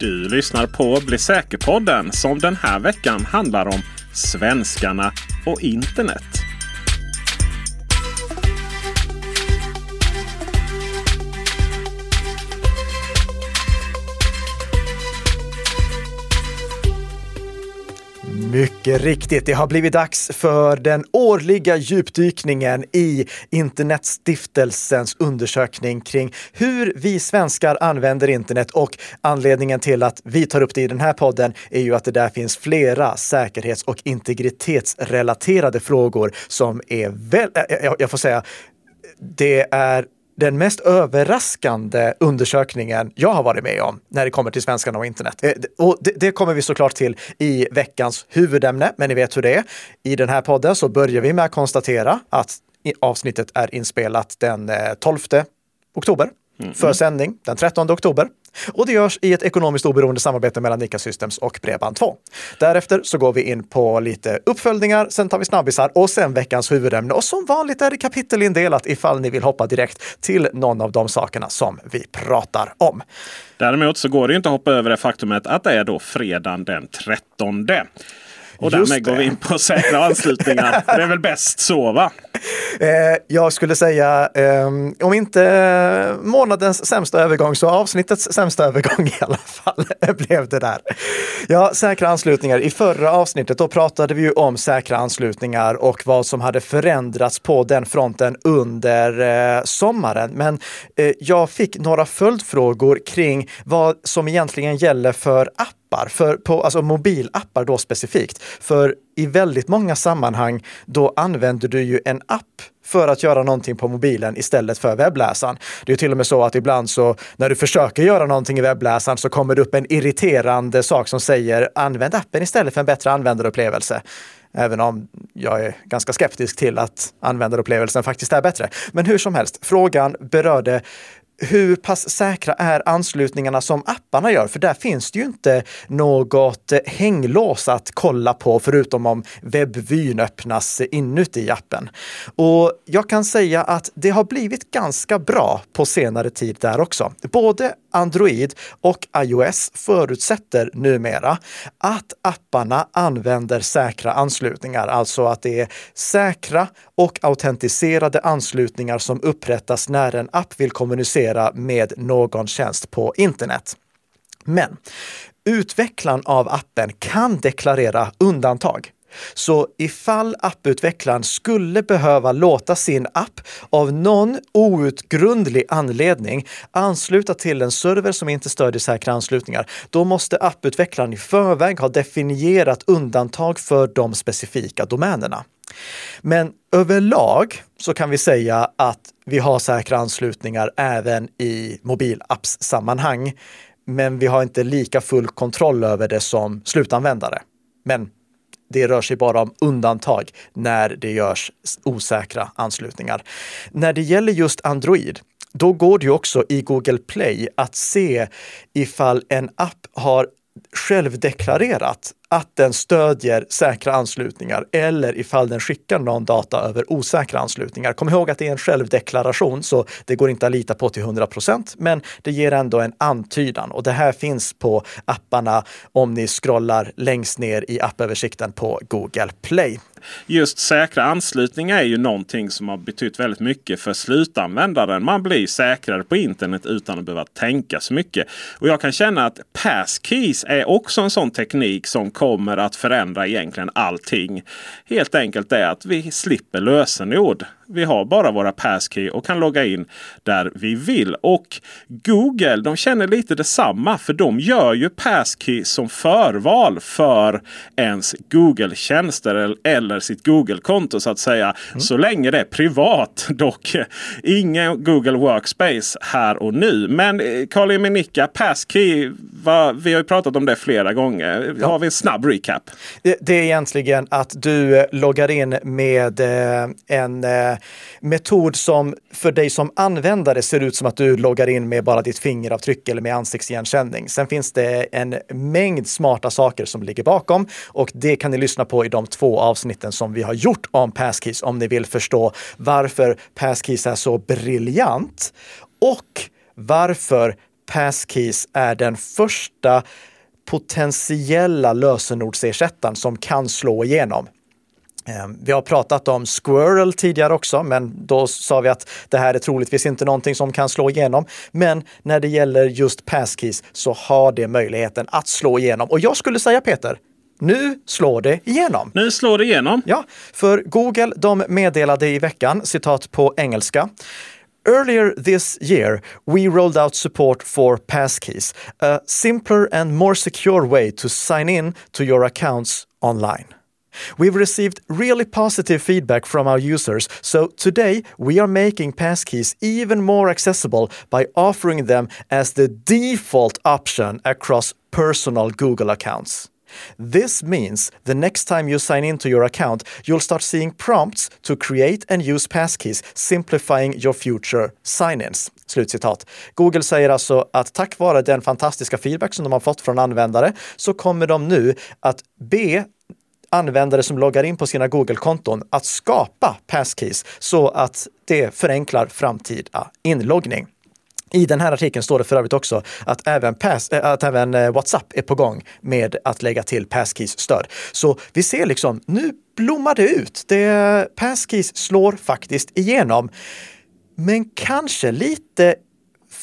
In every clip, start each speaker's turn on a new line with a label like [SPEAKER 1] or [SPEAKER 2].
[SPEAKER 1] Du lyssnar på Bli säker-podden som den här veckan handlar om svenskarna och internet.
[SPEAKER 2] Mycket riktigt, det har blivit dags för den årliga djupdykningen i Internetstiftelsens undersökning kring hur vi svenskar använder internet. Och anledningen till att vi tar upp det i den här podden är ju att det där finns flera säkerhets och integritetsrelaterade frågor som är väl, eh, eh, jag får säga, det är den mest överraskande undersökningen jag har varit med om när det kommer till svenskarna och internet. Eh, och det, det, kommer vi såklart till i veckans huvudämne, men ni vet hur det är. I den här podden så börjar vi med att konstatera att avsnittet är inspelat den 12 eh, oktober mm. för sändning den 13 oktober. Och det görs i ett ekonomiskt oberoende samarbete mellan Nika Systems och Bredband2. Därefter så går vi in på lite uppföljningar, sen tar vi snabbisar och sen veckans huvudämne. Och som vanligt är det kapitelindelat ifall ni vill hoppa direkt till någon av de sakerna som vi pratar om.
[SPEAKER 1] Däremot så går det inte att hoppa över det faktumet att det är då fredagen den 13. Och därmed går vi in på säkra anslutningar. det är väl bäst så va?
[SPEAKER 2] Eh, jag skulle säga, eh, om inte månadens sämsta övergång så avsnittets sämsta övergång i alla fall blev det där. Ja, säkra anslutningar. I förra avsnittet då pratade vi ju om säkra anslutningar och vad som hade förändrats på den fronten under eh, sommaren. Men eh, jag fick några följdfrågor kring vad som egentligen gäller för app appar, för, på, alltså mobilappar då specifikt. För i väldigt många sammanhang då använder du ju en app för att göra någonting på mobilen istället för webbläsaren. Det är till och med så att ibland så när du försöker göra någonting i webbläsaren så kommer det upp en irriterande sak som säger använd appen istället för en bättre användarupplevelse. Även om jag är ganska skeptisk till att användarupplevelsen faktiskt är bättre. Men hur som helst, frågan berörde hur pass säkra är anslutningarna som apparna gör? För där finns det ju inte något hänglås att kolla på förutom om webbvyn öppnas inuti appen. Och jag kan säga att det har blivit ganska bra på senare tid där också. Både Android och iOS förutsätter numera att apparna använder säkra anslutningar, alltså att det är säkra och autentiserade anslutningar som upprättas när en app vill kommunicera med någon tjänst på internet. Men utvecklaren av appen kan deklarera undantag. Så ifall apputvecklaren skulle behöva låta sin app av någon outgrundlig anledning ansluta till en server som inte stödjer säkra anslutningar, då måste apputvecklaren i förväg ha definierat undantag för de specifika domänerna. Men överlag så kan vi säga att vi har säkra anslutningar även i mobilappssammanhang. Men vi har inte lika full kontroll över det som slutanvändare. Men det rör sig bara om undantag när det görs osäkra anslutningar. När det gäller just Android, då går det ju också i Google Play att se ifall en app har självdeklarerat att den stödjer säkra anslutningar eller ifall den skickar någon data över osäkra anslutningar. Kom ihåg att det är en självdeklaration, så det går inte att lita på till 100 procent, men det ger ändå en antydan och det här finns på apparna om ni scrollar längst ner i appöversikten på Google Play.
[SPEAKER 1] Just säkra anslutningar är ju någonting som har betytt väldigt mycket för slutanvändaren. Man blir säkrare på internet utan att behöva tänka så mycket. Och jag kan känna att passkeys är är också en sån teknik som kommer att förändra egentligen allting. Helt enkelt är att vi slipper lösenord. Vi har bara våra passkey och kan logga in där vi vill. Och Google de känner lite detsamma för de gör ju passkey som förval för ens Google-tjänster eller sitt Google-konto så att säga. Mm. Så länge det är privat. Dock ingen Google Workspace här och nu. Men eh, Karl-Emil Nicka, passkey. vi har ju pratat om det flera gånger. Ja. Har vi en snabb recap?
[SPEAKER 2] Det, det är egentligen att du loggar in med eh, en eh, metod som för dig som användare ser ut som att du loggar in med bara ditt fingeravtryck eller med ansiktsigenkänning. Sen finns det en mängd smarta saker som ligger bakom och det kan ni lyssna på i de två avsnitten som vi har gjort om Passkeys om ni vill förstå varför Passkeys är så briljant och varför Passkeys är den första potentiella lösenordsersättaren som kan slå igenom. Ehm, vi har pratat om Squirrel tidigare också, men då sa vi att det här är troligtvis inte någonting som kan slå igenom. Men när det gäller just Passkeys så har det möjligheten att slå igenom. Och jag skulle säga Peter, nu slår det igenom.
[SPEAKER 1] Nu slår det igenom.
[SPEAKER 2] Ja, för Google de meddelade i veckan, citat på engelska, Earlier this year, we rolled out support for passkeys, a simpler and more secure way to sign in to your accounts online. We've received really positive feedback from our users, so today we are making passkeys even more accessible by offering them as the default option across personal Google accounts. This means the next time you sign into your account, you'll start seeing prompts to create and use passkeys, simplifying your future sign-ins. Slutcitat. Google säger alltså att tack vare den fantastiska feedback som de har fått från användare så kommer de nu att be användare som loggar in på sina Google-konton att skapa passkeys så att det förenklar framtida inloggning. I den här artikeln står det för övrigt också att även, pass, eh, att även eh, WhatsApp är på gång med att lägga till passkeys-stöd. Så vi ser liksom, nu blommar det ut. Det, passkeys slår faktiskt igenom. Men kanske lite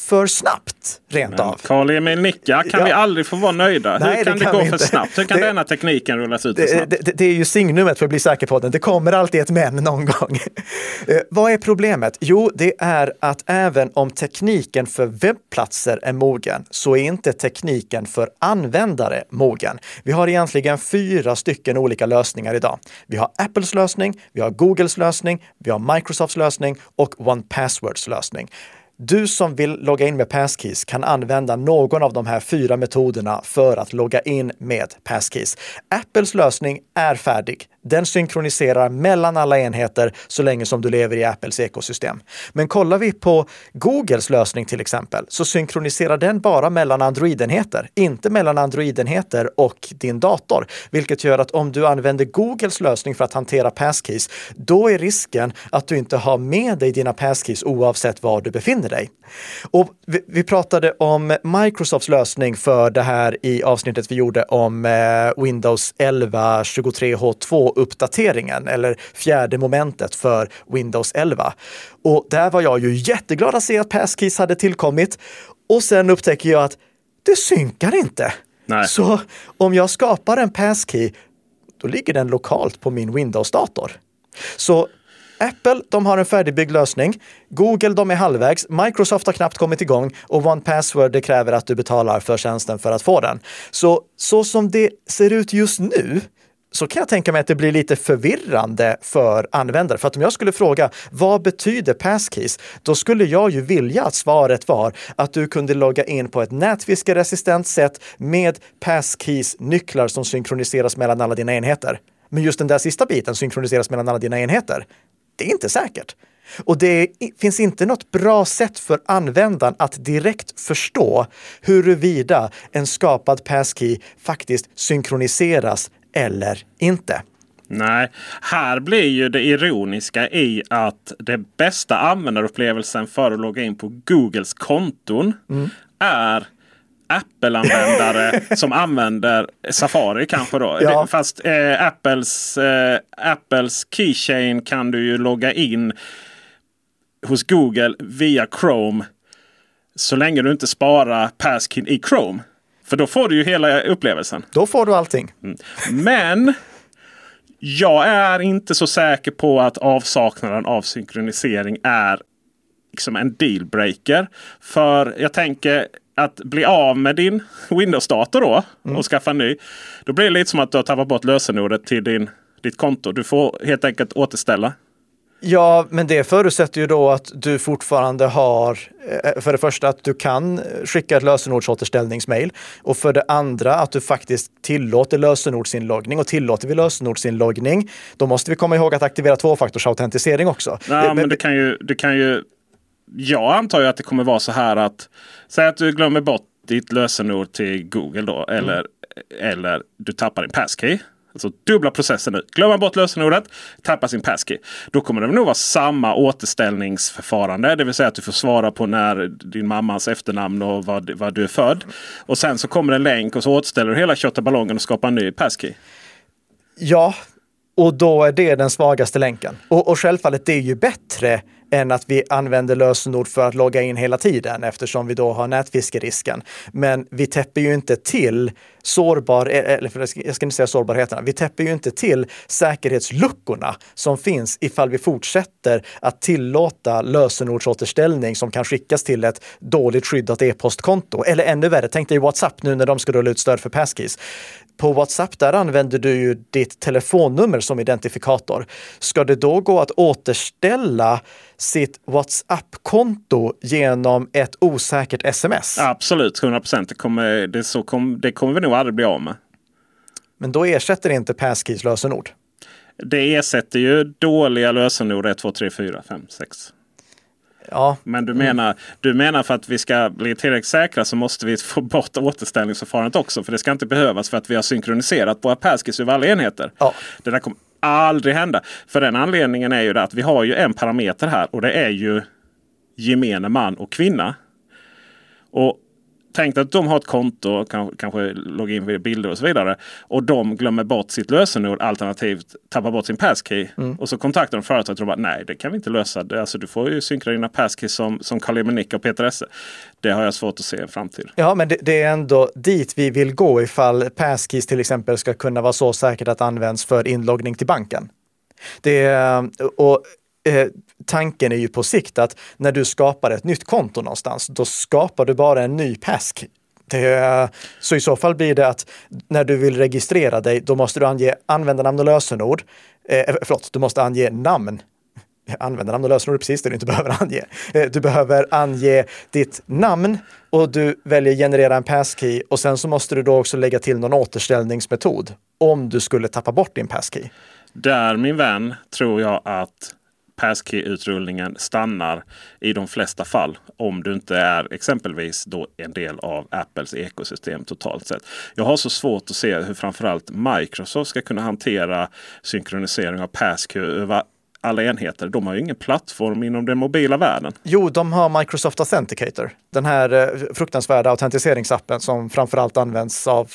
[SPEAKER 2] för snabbt rent av.
[SPEAKER 1] Karl-Emil nickar. Kan
[SPEAKER 2] Ja.
[SPEAKER 1] vi aldrig få vara nöjda?
[SPEAKER 2] Nej,
[SPEAKER 1] Hur kan
[SPEAKER 2] det
[SPEAKER 1] det,
[SPEAKER 2] kan
[SPEAKER 1] gå för
[SPEAKER 2] inte.
[SPEAKER 1] snabbt? Hur kan
[SPEAKER 2] Det-
[SPEAKER 1] denna tekniken rullas ut för
[SPEAKER 2] Det,
[SPEAKER 1] snabbt?
[SPEAKER 2] det, det är ju signumet för att bli säker på den. Det kommer alltid ett men någon gång. Eh, vad är problemet? Jo, det är att även om tekniken för webbplatser är mogen så är inte tekniken för användare mogen. Vi har egentligen fyra stycken olika lösningar idag. Vi har Apples lösning, vi har Googles lösning, vi har Microsofts lösning och One Passwords lösning. Du som vill logga in med Passkeys kan använda någon av de här fyra metoderna för att logga in med Passkeys. Apples lösning är färdig. Den synkroniserar mellan alla enheter så länge som du lever i Apples ekosystem. Men kollar vi på Googles lösning till exempel så synkroniserar den bara mellan Android-enheter, inte mellan Android-enheter och din dator. Vilket gör att om du använder Googles lösning för att hantera Passkeys, då är risken att du inte har med dig dina Passkeys oavsett var du befinner dig. Och vi, vi pratade om Microsofts lösning för det här i avsnittet vi gjorde om eh, Windows 11 23H2 uppdateringen eller fjärde momentet för Windows 11. Och där var jag ju jätteglad att se att Passkeys hade tillkommit och sen upptäcker jag att det synkar inte.
[SPEAKER 1] Nej.
[SPEAKER 2] Så om jag skapar en passkey, då ligger den lokalt på min Windows-dator. Så Apple, de har en färdigbyggd lösning. Google, de är halvvägs. Microsoft har knappt kommit igång och One Password, det kräver att du betalar för tjänsten för att få den. Så, så som det ser ut just nu, så kan jag tänka mig att det blir lite förvirrande för användare. För att om jag skulle fråga vad betyder passkeys? Då skulle jag ju vilja att svaret var att du kunde logga in på ett nätfiskeresistent sätt med passkeys nycklar som synkroniseras mellan alla dina enheter. Men just den där sista biten synkroniseras mellan alla dina enheter. Det är inte säkert. Och det finns inte något bra sätt för användaren att direkt förstå huruvida en skapad passkey faktiskt synkroniseras eller inte.
[SPEAKER 1] Nej, här blir ju det ironiska i att det bästa användarupplevelsen för att logga in på Googles konton
[SPEAKER 2] Mm.
[SPEAKER 1] är Apple-användare som använder Safari kanske då.
[SPEAKER 2] Ja.
[SPEAKER 1] Fast eh, Apples, eh, Apples Keychain kan du ju logga in hos Google via Chrome. Så länge du inte sparar passkeyn i Chrome. För då får du ju hela upplevelsen.
[SPEAKER 2] Då får du allting.
[SPEAKER 1] Men jag är inte så säker på att avsaknaden av synkronisering är liksom en dealbreaker. För jag tänker att bli av med din Windows-dator då och skaffa en ny. Då blir det lite som att du har tappat bort lösenordet till din, ditt konto. Du får helt enkelt återställa.
[SPEAKER 2] Ja, men det förutsätter ju då att du fortfarande har, eh, för det första att du kan skicka ett lösenordsåterställningsmail och för det andra att du faktiskt tillåter lösenordsinloggning och tillåter vi lösenordsinloggning, då måste vi komma ihåg att aktivera tvåfaktorsautentisering också.
[SPEAKER 1] Ja,
[SPEAKER 2] Eh,
[SPEAKER 1] men det kan ju, det kan ju... Jag antar ju att det kommer vara så här att... Säg att du glömmer bort ditt lösenord till Google då. Eller, eller du tappar din passkey. Alltså dubbla processen nu. Glömmer man bort lösenordet, tappar sin passkey. Då kommer det nog vara samma återställningsförfarande. Det vill säga att du får svara på när din mammas efternamn och vad, vad du är född. Och sen så kommer en länk och så återställer du hela köttballongen och skapar en ny passkey.
[SPEAKER 2] Ja, och då är det den svagaste länken. Och, och självfallet, det är ju bättre än att vi använder lösenord för att logga in hela tiden eftersom vi då har nätfiskerisken. Men vi täpper ju inte till sårbar, eh, eller jag ska inte säga sårbarheterna, vi täpper ju inte till säkerhetsluckorna som finns ifall vi fortsätter att tillåta lösenordsåterställning som kan skickas till ett dåligt skyddat e-postkonto. Eller ännu värre, tänk dig WhatsApp nu när de ska rulla ut stöd för passkeys på WhatsApp, där använder du ju ditt telefonnummer som identifikator. Ska det då gå att återställa sitt WhatsApp-konto genom ett osäkert sms?
[SPEAKER 1] Absolut, 100 procent. Det kommer, det, så kom, det kommer vi nog aldrig bli av med.
[SPEAKER 2] Men då ersätter inte Passkeys lösenord?
[SPEAKER 1] Det ersätter ju dåliga lösenord 1, 2, 3, 4, 5, 6.
[SPEAKER 2] Ja.
[SPEAKER 1] Men du menar, du menar för att vi ska bli tillräckligt säkra så måste vi få bort återställningsförfarandet också. För det ska inte behövas för att vi har synkroniserat våra passkeys över alla enheter.
[SPEAKER 2] Ja.
[SPEAKER 1] Det där kommer aldrig hända. För den anledningen är ju det att vi har ju en parameter här och det är ju gemene man och kvinna. Och Tänk att de har ett konto, kanske loggar in vid bilder och så vidare. Och de glömmer bort sitt lösenord alternativt tappar bort sin passkey. Mm. Och så kontaktar de företaget och bara nej det kan vi inte lösa. Det, alltså, du får ju synkra dina passkeys som, som Carl Emil och Peter Esse. Det har jag svårt att se en framtid.
[SPEAKER 2] Ja men det, det, är ändå dit vi vill gå ifall passkeys till exempel ska kunna vara så säkert att används för inloggning till banken. Det, och eh, tanken är ju på sikt att när du skapar ett nytt konto någonstans, då skapar du bara en ny pask. Det, så i så fall blir det att när du vill registrera dig, då måste du ange användarnamn och lösenord. Eh, eh förlåt, du måste ange namn. Användarnamn och lösenord är precis det du inte behöver ange. Eh, du behöver ange ditt namn och du väljer generera en passkey och sen så måste du då också lägga till någon återställningsmetod om du skulle tappa bort din passkey.
[SPEAKER 1] Där min vän tror jag att passkey-utrullningen stannar i de flesta fall. Om du inte är exempelvis då en del av Apples ekosystem totalt sett. Jag har så svårt att se hur framförallt Microsoft ska kunna hantera synkronisering av passkey över alla enheter. De har ju ingen plattform inom den mobila världen.
[SPEAKER 2] Jo, de har Microsoft Authenticator. Den här eh, fruktansvärda autentiseringsappen som framförallt används av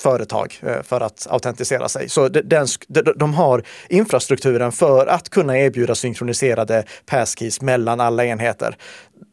[SPEAKER 2] företag eh, för att autentisera sig. Så den, de har infrastrukturen för att kunna erbjuda synkroniserade passkeys mellan alla enheter.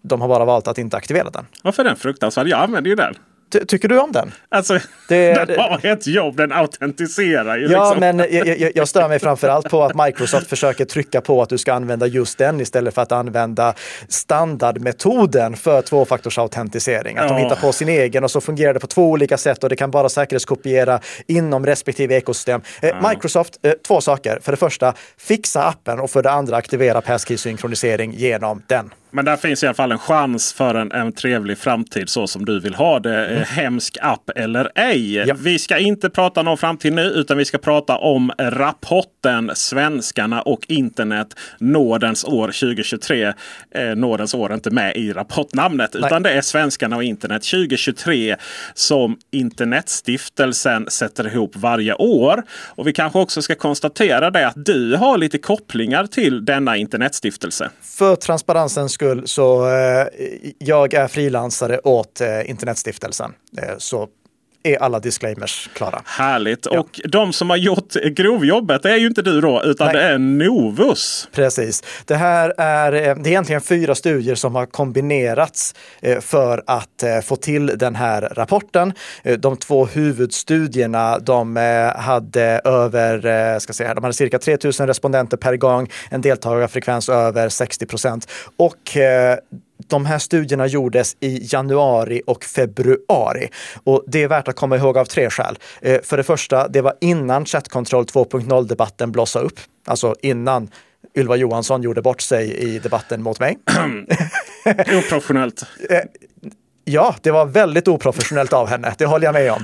[SPEAKER 2] De har bara valt att inte aktivera den.
[SPEAKER 1] Varför är den fruktansvärd? Jag använder ju den.
[SPEAKER 2] Ty tycker du om den?
[SPEAKER 1] Alltså, det, den har ett jobb, den autentiserar ju.
[SPEAKER 2] Ja, liksom. men jag, jag, stör mig framför allt på att Microsoft försöker trycka på att du ska använda just den istället för att använda standardmetoden för tvåfaktorsautentisering. Att ja. de hittar på sin egen och så fungerar det på två olika sätt och det kan bara säkerhetskopiera inom respektive ekosystem. Eh, ja. Microsoft, eh, två saker. För det första, fixa appen och för det andra aktivera passkey-synkronisering genom den.
[SPEAKER 1] Men där finns i alla fall en chans för en, en trevlig framtid så som du vill ha det. Mm. Hemsk app eller ej. Ja. Vi ska inte prata om framtid nu utan vi ska prata om rapporten Svenskarna och internet Nådens år 2023. Eh, nådens år är inte med i rapportnamnet Nej. utan det är Svenskarna och internet 2023 som Internetstiftelsen sätter ihop varje år. Och vi kanske också ska konstatera det att du har lite kopplingar till denna internetstiftelse.
[SPEAKER 2] För transparensens skull så eh, jag är frilansare åt eh, Internetstiftelsen. Eh, så är alla disclaimers klara.
[SPEAKER 1] Härligt! Ja. Och de som har gjort grovjobbet är ju inte du då, utan Nej. det är Novus.
[SPEAKER 2] Precis. Det här är, det är egentligen fyra studier som har kombinerats för att få till den här rapporten. De två huvudstudierna, de hade över, ska säga, de hade cirka 3000 respondenter per gång, en deltagarfrekvens över 60 procent. Och de här studierna gjordes i januari och februari. Och det är värt att komma ihåg av tre skäl. Eh, för det första, det var innan Chatcontrol 2.0-debatten blossade upp. Alltså innan Ylva Johansson gjorde bort sig i debatten mot mig.
[SPEAKER 1] Oprofessionellt.
[SPEAKER 2] Eh, ja, det var väldigt oprofessionellt av henne. Det håller jag med om.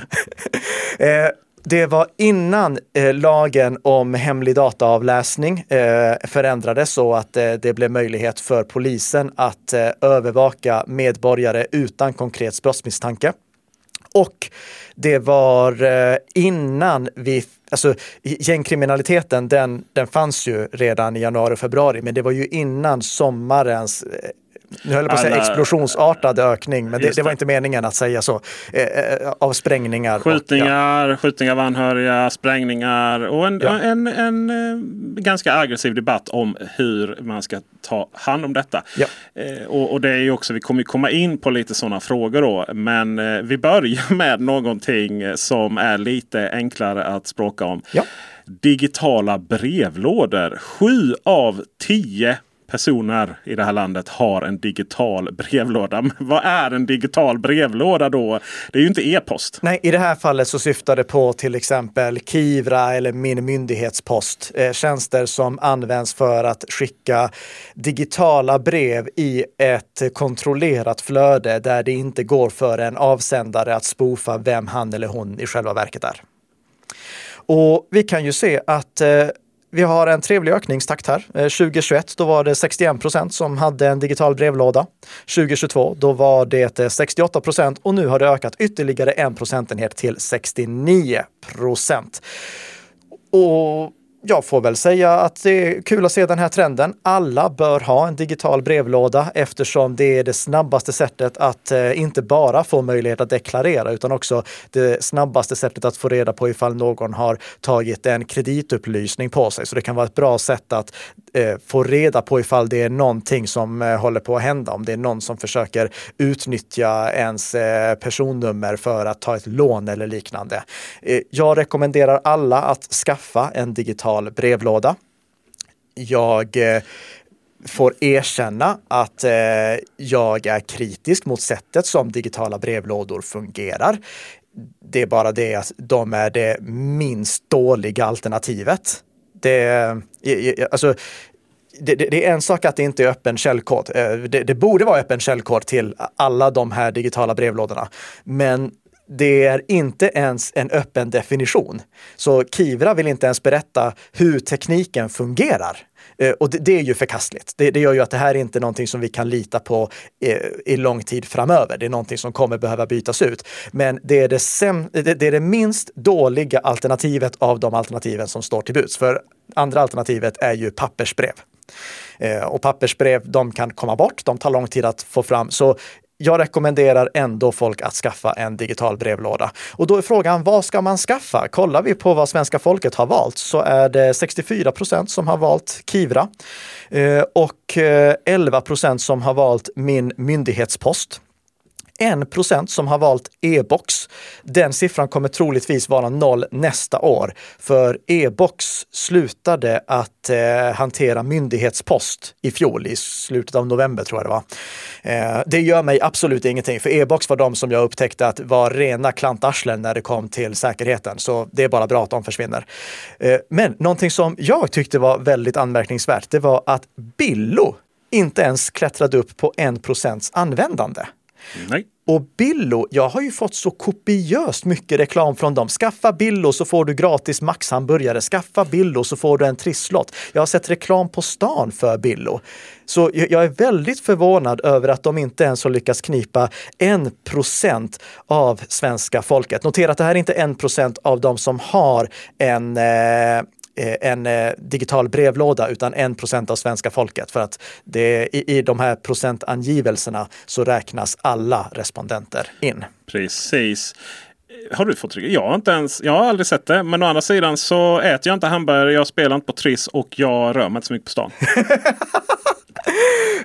[SPEAKER 2] Det var innan eh, lagen om hemlig dataavläsning eh, förändrades så att eh, det blev möjlighet för polisen att eh, övervaka medborgare utan konkret brottsmisstanke. Och Det var eh, innan vi Alltså gängkriminaliteten, den, den fanns ju redan i januari och februari, men det var ju innan sommarens eh, nu höll jag på att säga explosionsartad ökning, men det, det, var inte meningen att säga så. Eh, eh, av sprängningar.
[SPEAKER 1] Skjutningar, och, ja. skjutningar av anhöriga, sprängningar och en, ja. en, en, en, eh, ganska aggressiv debatt om hur man ska ta hand om detta. Ja. Eh, och, och, det är ju också, vi kommer komma in på lite sådana frågor då. Men eh, vi börjar med någonting som är lite enklare att språka om. Digitala brevlådor. Sju av tio personer i det här landet har en digital brevlåda. Men vad är en digital brevlåda då? Det är ju inte e-post.
[SPEAKER 2] Nej, i det här fallet så syftar det på till exempel Kivra eller Min myndighetspost. Eh, tjänster som används för att skicka digitala brev i ett kontrollerat flöde där det inte går för en avsändare att spoofa vem han eller hon i själva verket är. Och vi kan ju se att eh, vi har en trevlig ökningstakt här. Eh, 2021 då var det 61 procent som hade en digital brevlåda. 2022 då var det 68 procent och nu har det ökat ytterligare en procentenhet till 69 procent. Och jag får väl säga att det är kul att se den här trenden. Alla bör ha en digital brevlåda eftersom det är det snabbaste sättet att eh, inte bara få möjlighet att deklarera utan också det snabbaste sättet att få reda på ifall någon har tagit en kreditupplysning på sig. Så det kan vara ett bra sätt att eh, få reda på ifall det är någonting som eh, håller på att hända. Om det är någon som försöker utnyttja ens personnummer för att ta ett lån eller liknande. Jag rekommenderar alla att skaffa en digital digital brevlåda. Jag eh, får erkänna att eh, jag är kritisk mot sättet som digitala brevlådor fungerar. Det är bara det att de är det minst dåliga alternativet. Det, eh, eh, alltså, det, det, är en sak att det inte är öppen källkod. Det, det, borde vara öppen källkod till alla de här digitala brevlådorna. Men det är inte ens en öppen definition. Så Kivra vill inte ens berätta hur tekniken fungerar. Eh, och det, det, är ju förkastligt. Det, det, gör ju att det här är inte någonting som vi kan lita på i, eh, i lång tid framöver. Det är någonting som kommer behöva bytas ut. Men det är det, sem, det, är det minst dåliga alternativet av de alternativen som står till buds. För andra alternativet är ju pappersbrev. Eh, och pappersbrev, de kan komma bort, de tar lång tid att få fram. Så jag rekommenderar ändå folk att skaffa en digital brevlåda. Och då är frågan, vad ska man skaffa? Kollar vi på vad svenska folket har valt så är det 64 procent som har valt Kivra eh, och eh, 11 procent som har valt Min myndighetspost. 1 procent som har valt e-box. Den siffran kommer troligtvis vara noll nästa år, för e-box slutade att eh, hantera myndighetspost i fjol, i slutet av november tror jag det var. Eh, det gör mig absolut ingenting, för e-box var de som jag upptäckte att var rena klantarslen när det kom till säkerheten, så det är bara bra att de försvinner. Eh, men någonting som jag tyckte var väldigt anmärkningsvärt, det var att Billo inte ens klättrade upp på 1 procents användande.
[SPEAKER 1] Nej.
[SPEAKER 2] Och Billo, jag har ju fått så kopiöst mycket reklam från dem. Skaffa Billo så får du gratis Max-hamburgare. Skaffa Billo så får du en trisslott. Jag har sett reklam på stan för Billo. Så jag är väldigt förvånad över att de inte ens har lyckats knipa en procent av svenska folket. Notera att det här är inte en procent av de som har en eh, en eh, digital brevlåda utan en procent av svenska folket. För att det, i, i de här procentangivelserna så räknas alla respondenter in.
[SPEAKER 1] Precis. Har du fått Jag har inte ens, jag har aldrig sett det. Men å andra sidan så äter jag inte hamburgare, jag spelar inte på Triss och jag rör mig inte så mycket på stan.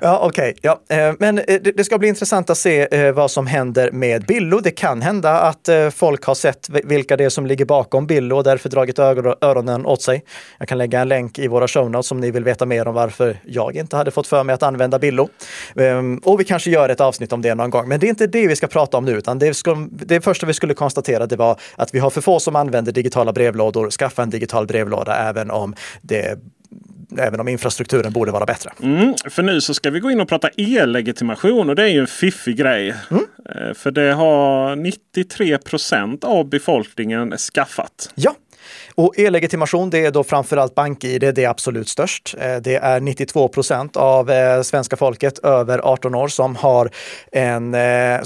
[SPEAKER 2] ja, okej. Okay. Ja. Eh, men eh, det ska bli intressant att se eh, vad som händer med Billo. Det kan hända att folk har sett vilka det är som ligger bakom Billo och därför dragit öronen åt sig. Jag kan lägga en länk i våra show notes om ni vill veta mer om varför jag inte hade fått för mig att använda Billo. Ehm, och vi kanske gör ett avsnitt om det någon gång. Men det är inte det vi ska prata om nu, utan det, ska, det första vi skulle konstatera det var att vi har för få som använder digitala brevlådor. Skaffa en digital brevlåda även om det även om infrastrukturen borde vara bättre.
[SPEAKER 1] Mm, för nu så ska vi gå in och prata e-legitimation och det är ju en fiffig grej. Mm. Eh, för det har 93 procent av befolkningen skaffat.
[SPEAKER 2] Ja, och e-legitimation det är då framförallt BankID, det är absolut störst. Eh, det är 92 procent av eh, svenska folket över 18 år som har, en,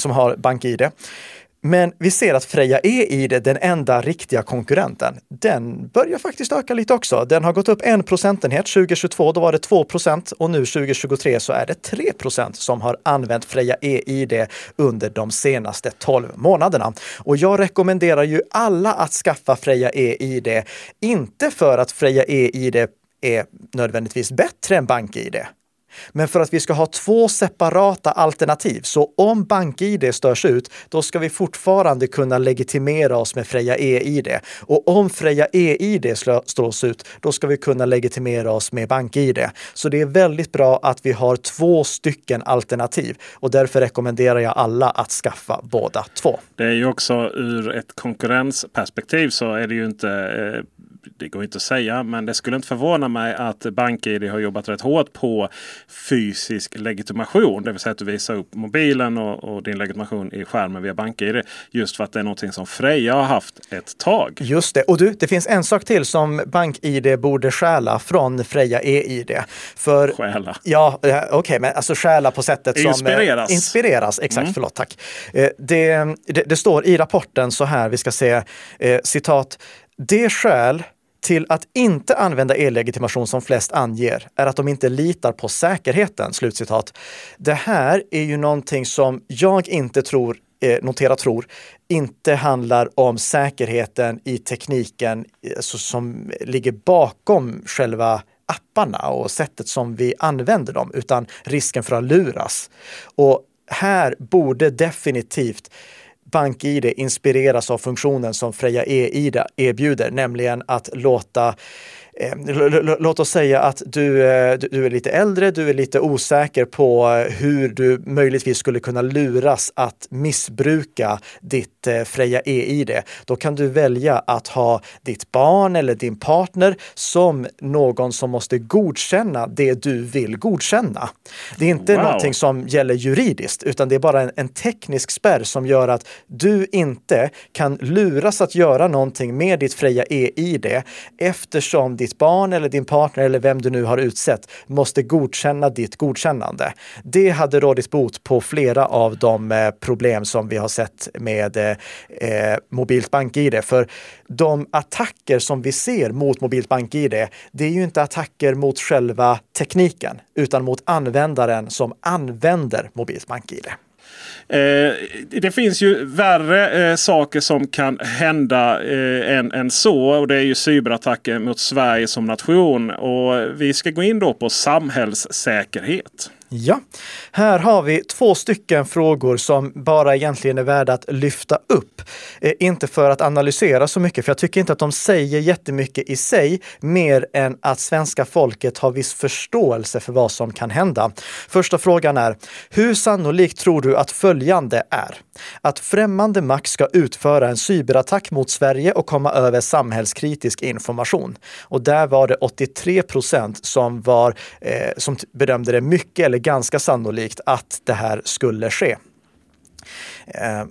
[SPEAKER 2] som har BankID. Men vi ser att Freja är i det den enda riktiga konkurrenten, den börjar faktiskt öka lite också. Den har gått upp en procentenhet. 2022 då var det 2 procent och nu 2023 så är det 3 procent som har använt Freja e-id under de senaste 12 månaderna. Och jag rekommenderar ju alla att skaffa Freja e-id, inte för att Freja e-id är nödvändigtvis bättre än BankID. Men för att vi ska ha två separata alternativ, så om BankID störs ut, då ska vi fortfarande kunna legitimera oss med Freja e-id. Och om Freja e-id slås ut, då ska vi kunna legitimera oss med BankID. Så det är väldigt bra att vi har två stycken alternativ och därför rekommenderar jag alla att skaffa båda två.
[SPEAKER 1] Det är ju också ur ett konkurrensperspektiv så är det ju inte eh det går inte att säga, men det skulle inte förvåna mig att BankID har jobbat rätt hårt på fysisk legitimation. Det vill säga att du visar upp mobilen och, och din legitimation i skärmen via BankID. Just för att det är någonting som Freja har haft ett tag.
[SPEAKER 2] Just det. Och du, det finns en sak till som BankID borde stjäla från Freja e-id.
[SPEAKER 1] För, stjäla?
[SPEAKER 2] Ja, eh, okej, okay, men alltså stjäla på sättet
[SPEAKER 1] som... Inspireras.
[SPEAKER 2] Eh, inspireras, exakt. Mm. Förlåt, tack. Eh, det, det, det, står i rapporten så här, vi ska se, eh, citat. Det skäl till att inte använda e-legitimation som flest anger är att de inte litar på säkerheten. Slutcitat. Det här är ju någonting som jag inte tror eh, notera tror, inte handlar om säkerheten i tekniken alltså, som ligger bakom själva apparna och sättet som vi använder dem, utan risken för att luras. Och här borde definitivt BankID inspireras av funktionen som Freja e-id erbjuder, nämligen att låta låt oss säga att du, eh, du är lite äldre, du är lite osäker på hur du möjligtvis skulle kunna luras att missbruka ditt eh, Freja e-id. Då kan du välja att ha ditt barn eller din partner som någon som måste godkänna det du vill godkänna. Det är inte wow. någonting som gäller juridiskt, utan det är bara en, en teknisk spärr som gör att du inte kan luras att göra någonting med ditt Freja e-id eftersom ditt ditt barn eller din partner eller vem du nu har utsett måste godkänna ditt godkännande. Det hade rådit bot på flera av de eh, problem som vi har sett med eh, eh mobilt BankID. För de attacker som vi ser mot mobilt BankID, det är ju inte attacker mot själva tekniken, utan mot användaren som använder mobilt BankID.
[SPEAKER 1] Eh, det finns ju värre eh, saker som kan hända eh, än, än så. Och det är ju cyberattacker mot Sverige som nation. Och vi ska gå in då på samhällssäkerhet.
[SPEAKER 2] Ja, här har vi två stycken frågor som bara egentligen är värda att lyfta upp. Eh, inte för att analysera så mycket, för jag tycker inte att de säger jättemycket i sig, mer än att svenska folket har viss förståelse för vad som kan hända. Första frågan är, hur sannolikt tror du att följande är? Att främmande makt ska utföra en cyberattack mot Sverige och komma över samhällskritisk information. Och där var det 83 procent som, var, eh, som bedömde det mycket eller ganska sannolikt att det här skulle ske. Eh,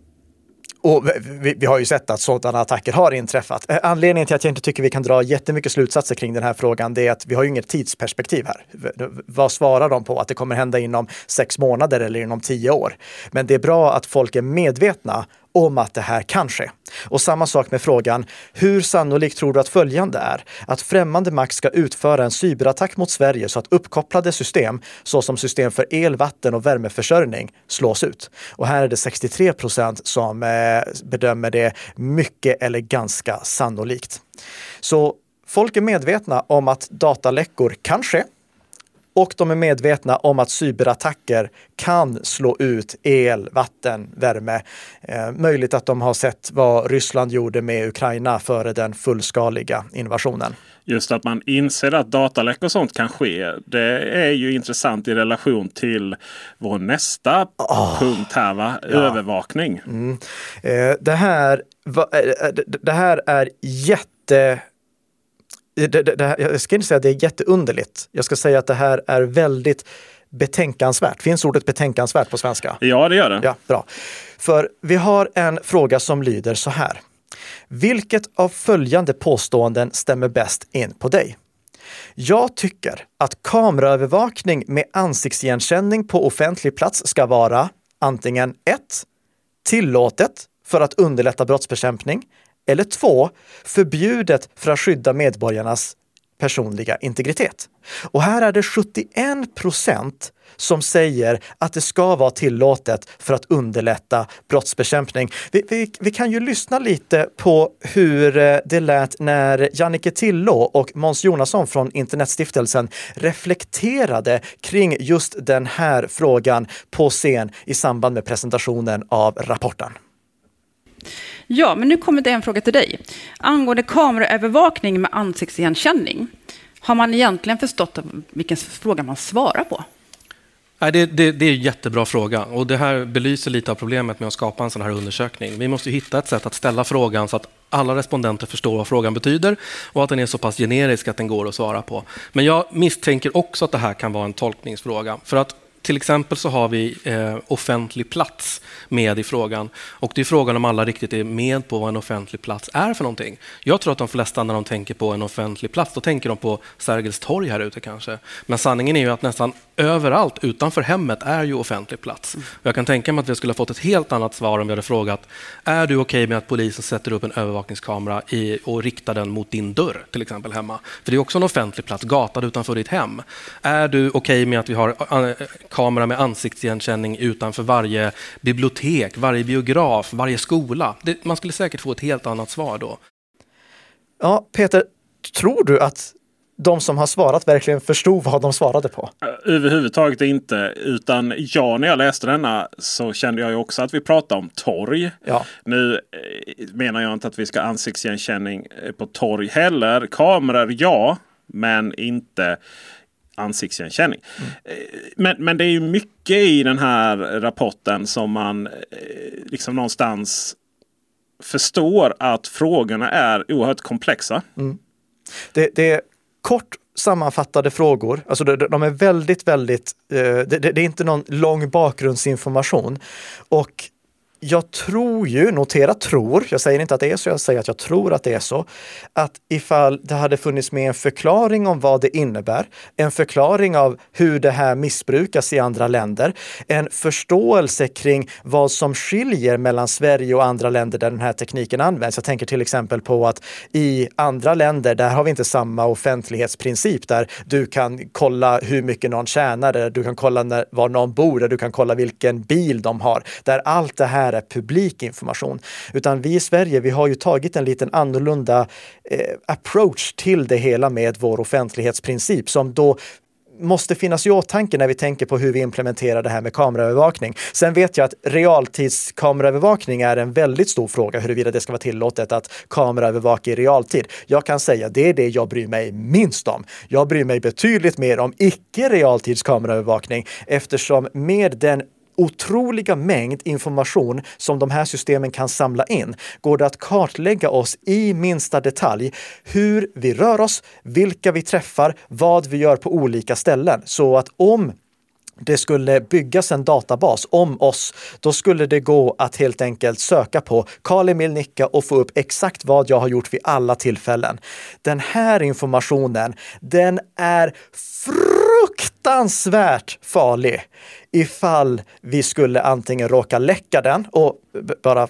[SPEAKER 2] och vi, vi, har ju sett att sådana attacker har inträffat. Eh, anledningen till att jag inte tycker vi kan dra jättemycket slutsatser kring den här frågan, det är att vi har ju inget tidsperspektiv här. Vad svarar de på? Att det kommer hända inom sex månader eller inom tio år? Men det är bra att folk är medvetna om att det här kan ske. Och samma sak med frågan, hur sannolikt tror du att följande är? Att främmande makt ska utföra en cyberattack mot Sverige så att uppkopplade system, såsom system för el, vatten och värmeförsörjning, slås ut. Och här är det 63 procent som eh, bedömer det mycket eller ganska sannolikt. Så folk är medvetna om att dataläckor kan ske och de är medvetna om att cyberattacker kan slå ut el, vatten, värme. Eh, möjligt att de har sett vad Ryssland gjorde med Ukraina före den fullskaliga invasionen.
[SPEAKER 1] Just att man inser att dataläck och sånt kan ske. Det är ju intressant i relation till vår nästa oh, punkt här, va? Ja. övervakning.
[SPEAKER 2] Mm. Eh, det, här, va, eh, det här är jätte det, det, det, jag ska inte säga att det är jätteunderligt. Jag ska säga att det här är väldigt betänkansvärt. Finns ordet betänkansvärt på svenska?
[SPEAKER 1] Ja, det gör det.
[SPEAKER 2] Ja, bra. För vi har en fråga som lyder så här. Vilket av följande påståenden stämmer bäst in på dig? Jag tycker att kameraövervakning med ansiktsigenkänning på offentlig plats ska vara antingen 1. Tillåtet för att underlätta brottsbekämpning. Eller två, förbjudet för att skydda medborgarnas personliga integritet. Och här är det 71 procent som säger att det ska vara tillåtet för att underlätta brottsbekämpning. Vi, vi, vi, kan ju lyssna lite på hur eh, det lät när Jannike Tillå och Måns Jonasson från Internetstiftelsen reflekterade kring just den här frågan på scen i samband med presentationen av rapporten.
[SPEAKER 3] Ja, men nu kommer det en fråga till dig. Angående kameraövervakning med ansiktsigenkänning. Har man egentligen förstått vilken fråga man svarar på?
[SPEAKER 4] Nej, det, det, det, är en jättebra fråga och det här belyser lite av problemet med att skapa en sån här undersökning. Vi måste hitta ett sätt att ställa frågan så att alla respondenter förstår vad frågan betyder och att den är så pass generisk att den går att svara på. Men jag misstänker också att det här kan vara en tolkningsfråga. För att till exempel så har vi eh, offentlig plats med i frågan. Och det är frågan om alla riktigt är med på vad en offentlig plats är för någonting. Jag tror att de flesta när de tänker på en offentlig plats, då tänker de på Sergels torg här ute kanske. Men sanningen är ju att nästan överallt utanför hemmet är ju offentlig plats. Mm. Jag kan tänka mig att vi skulle ha fått ett helt annat svar om vi hade frågat, är du okej okay med att polisen sätter upp en övervakningskamera i, och riktar den mot din dörr, till exempel hemma? För det är också en offentlig plats, gatan utanför ditt hem. Är du okej okay med att vi har eh, kamera med ansiktsigenkänning utanför varje bibliotek, varje biograf, varje skola. Det, man skulle säkert få ett helt annat svar då.
[SPEAKER 2] Ja, Peter, tror du att de som har svarat verkligen förstod vad de svarade på?
[SPEAKER 1] Överhuvudtaget inte. Utan ja, när jag läste denna så kände jag ju också att vi pratade om torg. Ja. Nu eh, menar jag inte att vi ska ansiktsigenkänning eh, på torg heller. Kameror, ja. Men inte ansiktsigenkänning. Mm. Men, men det är ju mycket i den här rapporten som man eh, liksom någonstans förstår att frågorna är oerhört komplexa. Mm.
[SPEAKER 2] Det, det, är kort sammanfattade frågor. Alltså de, är väldigt, väldigt, eh, det, det, är inte någon lång bakgrundsinformation. Och jag tror ju, notera tror, jag säger inte att det är så, jag säger att jag tror att det är så, att ifall det hade funnits med en förklaring om vad det innebär, en förklaring av hur det här missbrukas i andra länder, en förståelse kring vad som skiljer mellan Sverige och andra länder där den här tekniken används. Jag tänker till exempel på att i andra länder, där har vi inte samma offentlighetsprincip där du kan kolla hur mycket någon tjänar, där du kan kolla när, var någon bor, där du kan kolla vilken bil de har, där allt det här här är publik information. Utan vi i Sverige, vi har ju tagit en liten annorlunda eh, approach till det hela med vår offentlighetsprincip som då måste finnas i åtanke när vi tänker på hur vi implementerar det här med kameraövervakning. Sen vet jag att realtidskameraövervakning är en väldigt stor fråga, huruvida det ska vara tillåtet att kameraövervaka i realtid. Jag kan säga det är det jag bryr mig minst om. Jag bryr mig betydligt mer om icke realtidskameraövervakning eftersom med den otroliga mängd information som de här systemen kan samla in går det att kartlägga oss i minsta detalj. Hur vi rör oss, vilka vi träffar, vad vi gör på olika ställen. Så att om det skulle byggas en databas om oss, då skulle det gå att helt enkelt söka på Karl Emil Nicka och få upp exakt vad jag har gjort vid alla tillfällen. Den här informationen, den är fruktansvärt farlig ifall vi skulle antingen råka läcka den och bara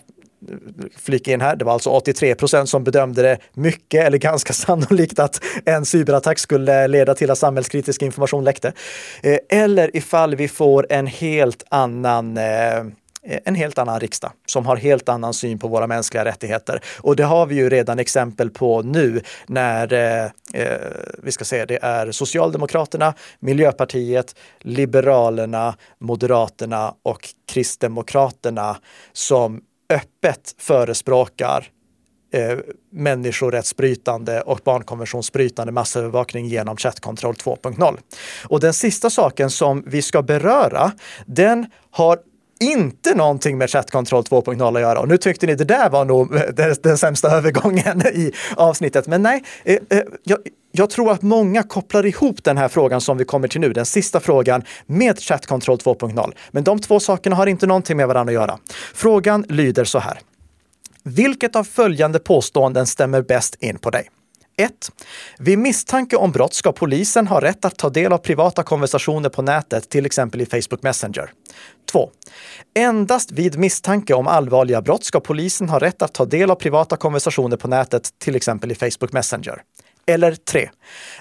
[SPEAKER 2] flika in här, det var alltså 83 procent som bedömde det mycket eller ganska sannolikt att en cyberattack skulle leda till att samhällskritisk information läckte. Eh, eller ifall vi får en helt annan eh, en helt annan riksdag som har helt annan syn på våra mänskliga rättigheter. Och det har vi ju redan exempel på nu när eh, eh, vi ska säga det är Socialdemokraterna, Miljöpartiet, Liberalerna, Moderaterna och Kristdemokraterna som öppet förespråkar eh, människorättsbrytande och barnkonventionsbrytande massövervakning genom chattkontroll 2.0. Och den sista saken som vi ska beröra, den har inte någonting med chattkontroll 2.0 att göra. Och nu tyckte ni det där var nog eh, den, den sämsta övergången i avsnittet. Men nej, eh, eh, jag, jag, tror att många kopplar ihop den här frågan som vi kommer till nu, den sista frågan, med chattkontroll 2.0. Men de två sakerna har inte någonting med varandra att göra. Frågan lyder så här. Vilket av följande påståenden stämmer bäst in på dig? 1. Vid misstanke om brott ska polisen ha rätt att ta del av privata konversationer på nätet, till exempel i Facebook Messenger. 2. Endast vid misstanke om allvarliga brott ska polisen ha rätt att ta del av privata konversationer på nätet, till exempel i Facebook Messenger. Eller 3.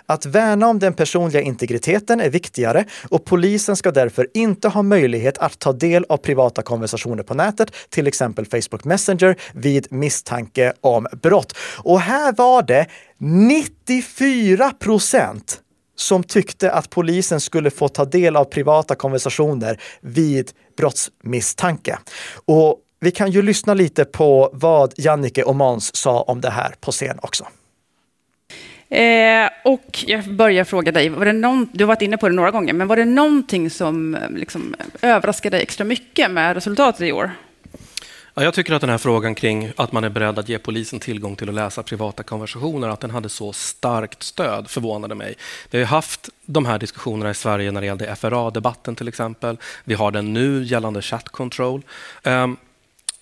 [SPEAKER 2] Att värna om den personliga integriteten är viktigare och polisen ska därför inte ha möjlighet att ta del av privata konversationer på nätet, till exempel Facebook Messenger, vid misstanke om brott. Och här var det 94 procent som tyckte att polisen skulle få ta del av privata konversationer vid brottsmisstanke. Och vi kan ju lyssna lite på vad Jannike och Måns sa om det här på scen också.
[SPEAKER 3] Eh, och jag börjar fråga dig, var det någon, du har varit inne på det några gånger, men var det någonting som eh, liksom, överraskade dig extra mycket med resultatet i år?
[SPEAKER 4] Ja, jag tycker att den här frågan kring att man är beredd att ge polisen tillgång till att läsa privata konversationer, att den hade så starkt stöd förvånade mig. Vi har haft de här diskussionerna i Sverige när det gällde FRA-debatten till exempel. Vi har den nu gällande chat control. Um,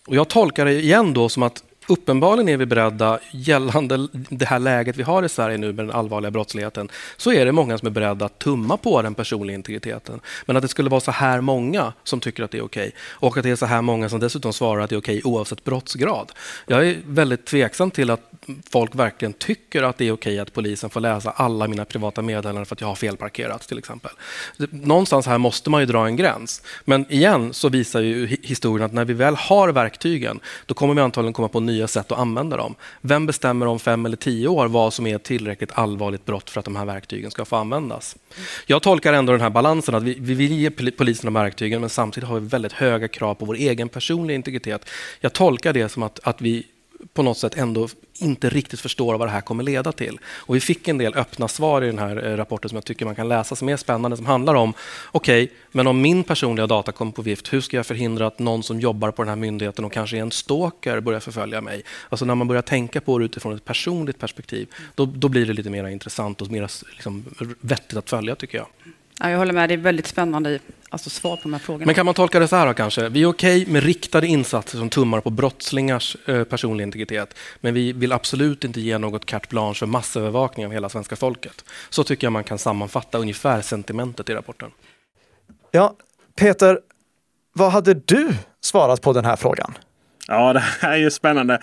[SPEAKER 4] och jag tolkar det igen då som att uppenbarligen är vi beredda, gällande det här läget vi har i Sverige nu med den allvarliga brottsligheten, så är det många som är beredda att tumma på den personliga integriteten. Men att det skulle vara så här många som tycker att det är okej och att det är så här många som dessutom svarar att det är okej oavsett brottsgrad. Jag är väldigt tveksam till att folk verkligen tycker att det är okej att polisen får läsa alla mina privata meddelanden för att jag har felparkerat till exempel. Någonstans här måste man ju dra en gräns. Men igen så visar ju historien att när vi väl har verktygen, då kommer vi antagligen komma på nya nya sätt att använda dem. Vem bestämmer om fem eller tio år vad som är ett tillräckligt allvarligt brott för att de här verktygen ska få användas? Jag tolkar ändå den här balansen att vi, vi vill ge polisen de här verktygen men samtidigt har vi väldigt höga krav på vår egen personliga integritet. Jag tolkar det som att, att vi på något sätt ändå inte riktigt förstår vad det här kommer leda till. Och vi fick en del öppna svar i den här eh, rapporten som jag tycker man kan läsa som är spännande, som handlar om okej, okay, men om min personliga data kommer på vift, hur ska jag förhindra att någon som jobbar på den här myndigheten och kanske är en stalker börjar förfölja mig? Alltså när man börjar tänka på det utifrån ett personligt perspektiv, då, då blir det lite mer intressant och mer liksom, vettigt att följa tycker jag.
[SPEAKER 3] Ja, jag håller med, det är väldigt spännande alltså svar på de här frågorna.
[SPEAKER 4] Men kan man tolka det så här då, kanske? Vi är okej okay med riktade insatser som tummar på brottslingars eh, personlig integritet, men vi vill absolut inte ge något carte blanche för massövervakning av hela svenska folket. Så tycker jag man kan sammanfatta ungefär sentimentet i rapporten.
[SPEAKER 2] Ja, Peter, vad hade du svarat på den här frågan?
[SPEAKER 1] Ja, det här är ju spännande.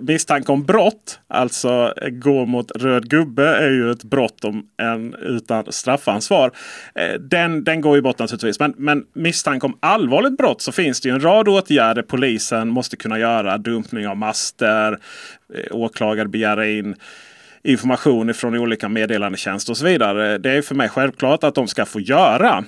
[SPEAKER 1] Misstanke om brott, alltså gå mot röd gubbe, är ju ett brott om en utan straffansvar. Eh, den, den går ju bort naturligtvis. Men, men misstanke om allvarligt brott så finns det ju en rad åtgärder polisen måste kunna göra. Dumpning av master, eh, åklagare begära in information från olika meddelandetjänster och så vidare. Det är för mig självklart att de ska få göra.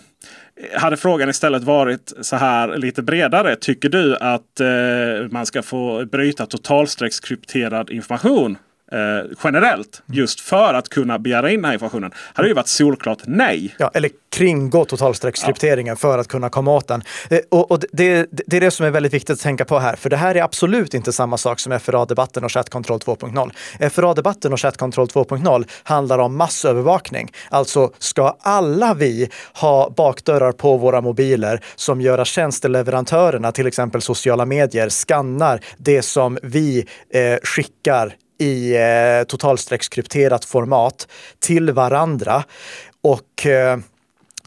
[SPEAKER 1] Hade frågan istället varit så här lite bredare. Tycker du att eh, man ska få bryta totalstreckskrypterad information eh, generellt. Just för att kunna begära in den här informationen. hade ju varit solklart nej.
[SPEAKER 2] Ja, eller kringgå totalstreckskrypteringen ja. för att kunna komma åt den. Eh, och, och det, det, är det som är väldigt viktigt att tänka på här, för det här är absolut inte samma sak som FRA-debatten och chattkontroll 2.0. FRA-debatten och chattkontroll 2.0 handlar om massövervakning. Alltså, ska alla vi ha bakdörrar på våra mobiler som gör att tjänsteleverantörerna, till exempel sociala medier, skannar det som vi eh, skickar i eh, totalstreckskrypterat format till varandra. Och eh,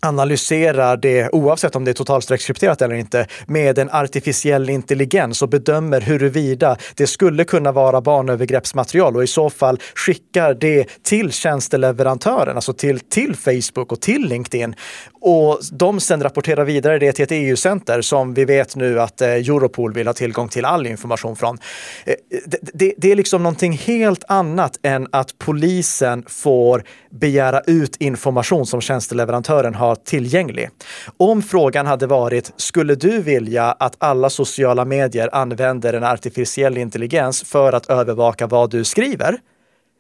[SPEAKER 2] analyserar det, oavsett om det är totalstreckskrypterat eller inte, med en artificiell intelligens och bedömer huruvida det skulle kunna vara barnövergreppsmaterial och i så fall skickar det till tjänsteleverantören, alltså till, till Facebook och till LinkedIn. Och de sen rapporterar vidare det till ett EU-center som vi vet nu att eh, Europol vill ha tillgång till all information från. Eh, eh, det, det, det är liksom någonting helt annat än att polisen får begära ut information som tjänsteleverantören har tillgänglig. Om frågan hade varit, skulle du vilja att alla sociala medier använder en artificiell intelligens för att övervaka vad du skriver?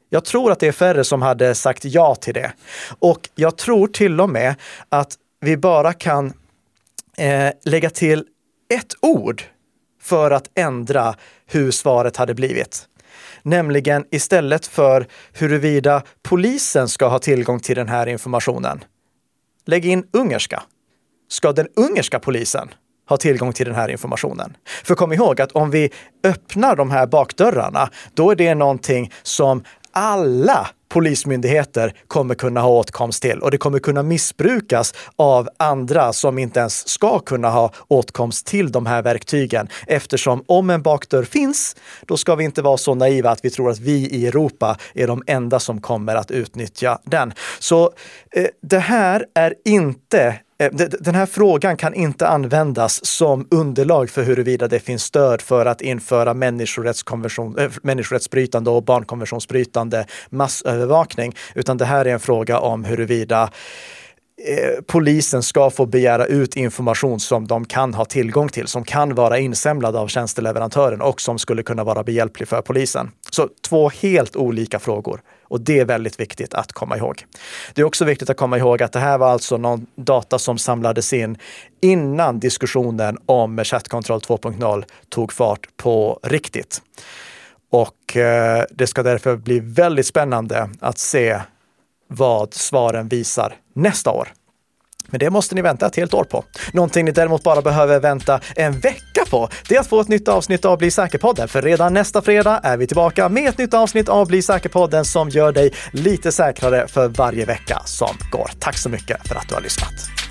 [SPEAKER 2] Jag tror att det är färre som hade sagt ja till det. Och jag tror till och med att vi bara kan eh, lägga till ett ord för att ändra hur svaret hade blivit. Nämligen istället för huruvida polisen ska ha tillgång till den här informationen. Lägg in ungerska. Ska den ungerska polisen ha tillgång till den här informationen? För kom ihåg att om vi öppnar de här bakdörrarna, då är det någonting som alla polismyndigheter kommer kunna ha åtkomst till och det kommer kunna missbrukas av andra som inte ens ska kunna ha åtkomst till de här verktygen. Eftersom om en bakdörr finns, då ska vi inte vara så naiva att vi tror att vi i Europa är de enda som kommer att utnyttja den. Så eh, det här är inte Eh, den här frågan kan inte användas som underlag för huruvida det finns stöd för att införa människorättskonvention, äh, människorättsbrytande och barnkonventionsbrytande massövervakning, utan det här är en fråga om huruvida eh, polisen ska få begära ut information som de kan ha tillgång till, som kan vara insamlad av tjänsteleverantören och som skulle kunna vara behjälplig för polisen. Så två helt olika frågor. Och det är väldigt viktigt att komma ihåg. Det är också viktigt att komma ihåg att det här var alltså någon data som samlades in innan diskussionen om chattkontroll 2.0 tog fart på riktigt. Och eh, det ska därför bli väldigt spännande att se vad svaren visar nästa år. Men det måste ni vänta ett helt år på. Någonting ni däremot bara behöver vänta en vecka på, det är att få ett nytt avsnitt av Bli säker-podden. För redan nästa fredag är vi tillbaka med ett nytt avsnitt av Bli säker-podden som gör dig lite säkrare för varje vecka som går. Tack så mycket för att du har lyssnat.